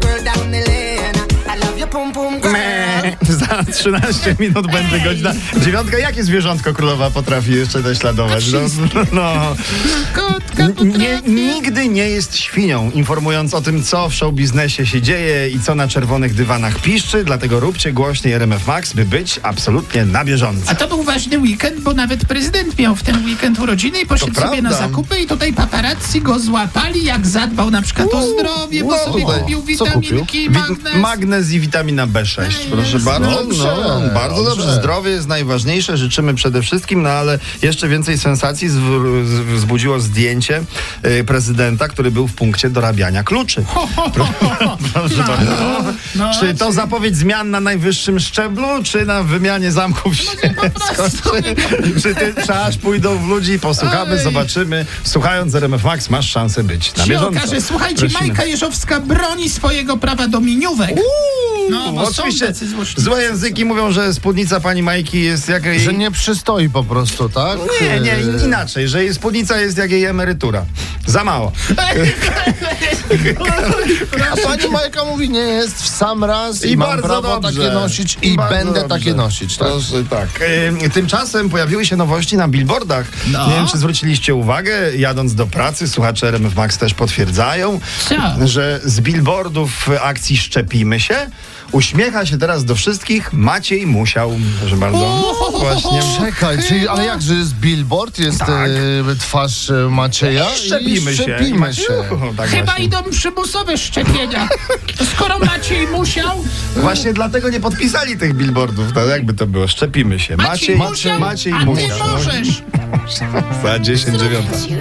Girl down the lane. I love your boom boom girl. Man. Za 13 minut będzie godzina dziewiątka. Jakie zwierzątko królowa potrafi jeszcze naśladować? No, no. Kotka N- Nie, nigdy nie jest świnią, informując o tym, co w show biznesie się dzieje i co na czerwonych dywanach piszczy, dlatego róbcie głośniej RMF Max, by być absolutnie na bieżąco. A to był ważny weekend, bo nawet prezydent miał w ten weekend urodziny i poszedł To sobie na zakupy i tutaj paparazzi go złapali, jak zadbał na przykład o zdrowie, bo no, sobie no. kupił witaminki, Wi- magnez. Magnez i witamina B6. Proszę bardzo. Dobrze, no, bardzo dobrze. dobrze. Zdrowie jest najważniejsze. Życzymy przede wszystkim, no ale jeszcze więcej sensacji wzbudziło zdjęcie y, prezydenta, który był w punkcie dorabiania kluczy. Proszę bardzo. no, czy to zapowiedź zmian na najwyższym szczeblu, czy na wymianie zamków prostu. czy, czy ty czy aż pójdą w ludzi, posłuchamy, Oj. zobaczymy. Słuchając RMF Max masz szansę być na się bieżąco. okaże, słuchajcie, Prosimy. Majka Jeżowska broni swojego prawa do miniówek. No, bo są Oczywiście tacy złośliwi. złe języki mówią, że spódnica pani Majki jest jak jej... Że nie przystoi po prostu, tak? Nie, nie, E, inaczej, że jej spódnica jest jak jej emerytura. Za mało. A pani Majka mówi, nie jest w sam raz i, I mam bardzo prawo dobrze. takie nosić i, bardzo będę dobrze. takie nosić, tak? Proszę, tak. E, Tymczasem pojawiły się nowości na billboardach. No. Nie wiem, czy zwróciliście uwagę, jadąc do pracy, słuchacze RMF Max też potwierdzają, Co? że z billboardów akcji Szczepimy się uśmiecha się teraz do wszystkich Maciej Musiał. Proszę bardzo. Właśnie. Czekaj, czyli, ale jak, że jest billboard, jest Tak. e, twarz e, Macieja Szczepimy i się. szczepimy się. Uhu, Tak Chyba właśnie. idą przymusowe szczepienia. Skoro Maciej musiał, Właśnie dlatego nie podpisali tych billboardów. To jakby to było? Szczepimy się. Maciej, Maciej, musiał, Maciej a ty musiał. możesz. Za 10 dziewiąta. You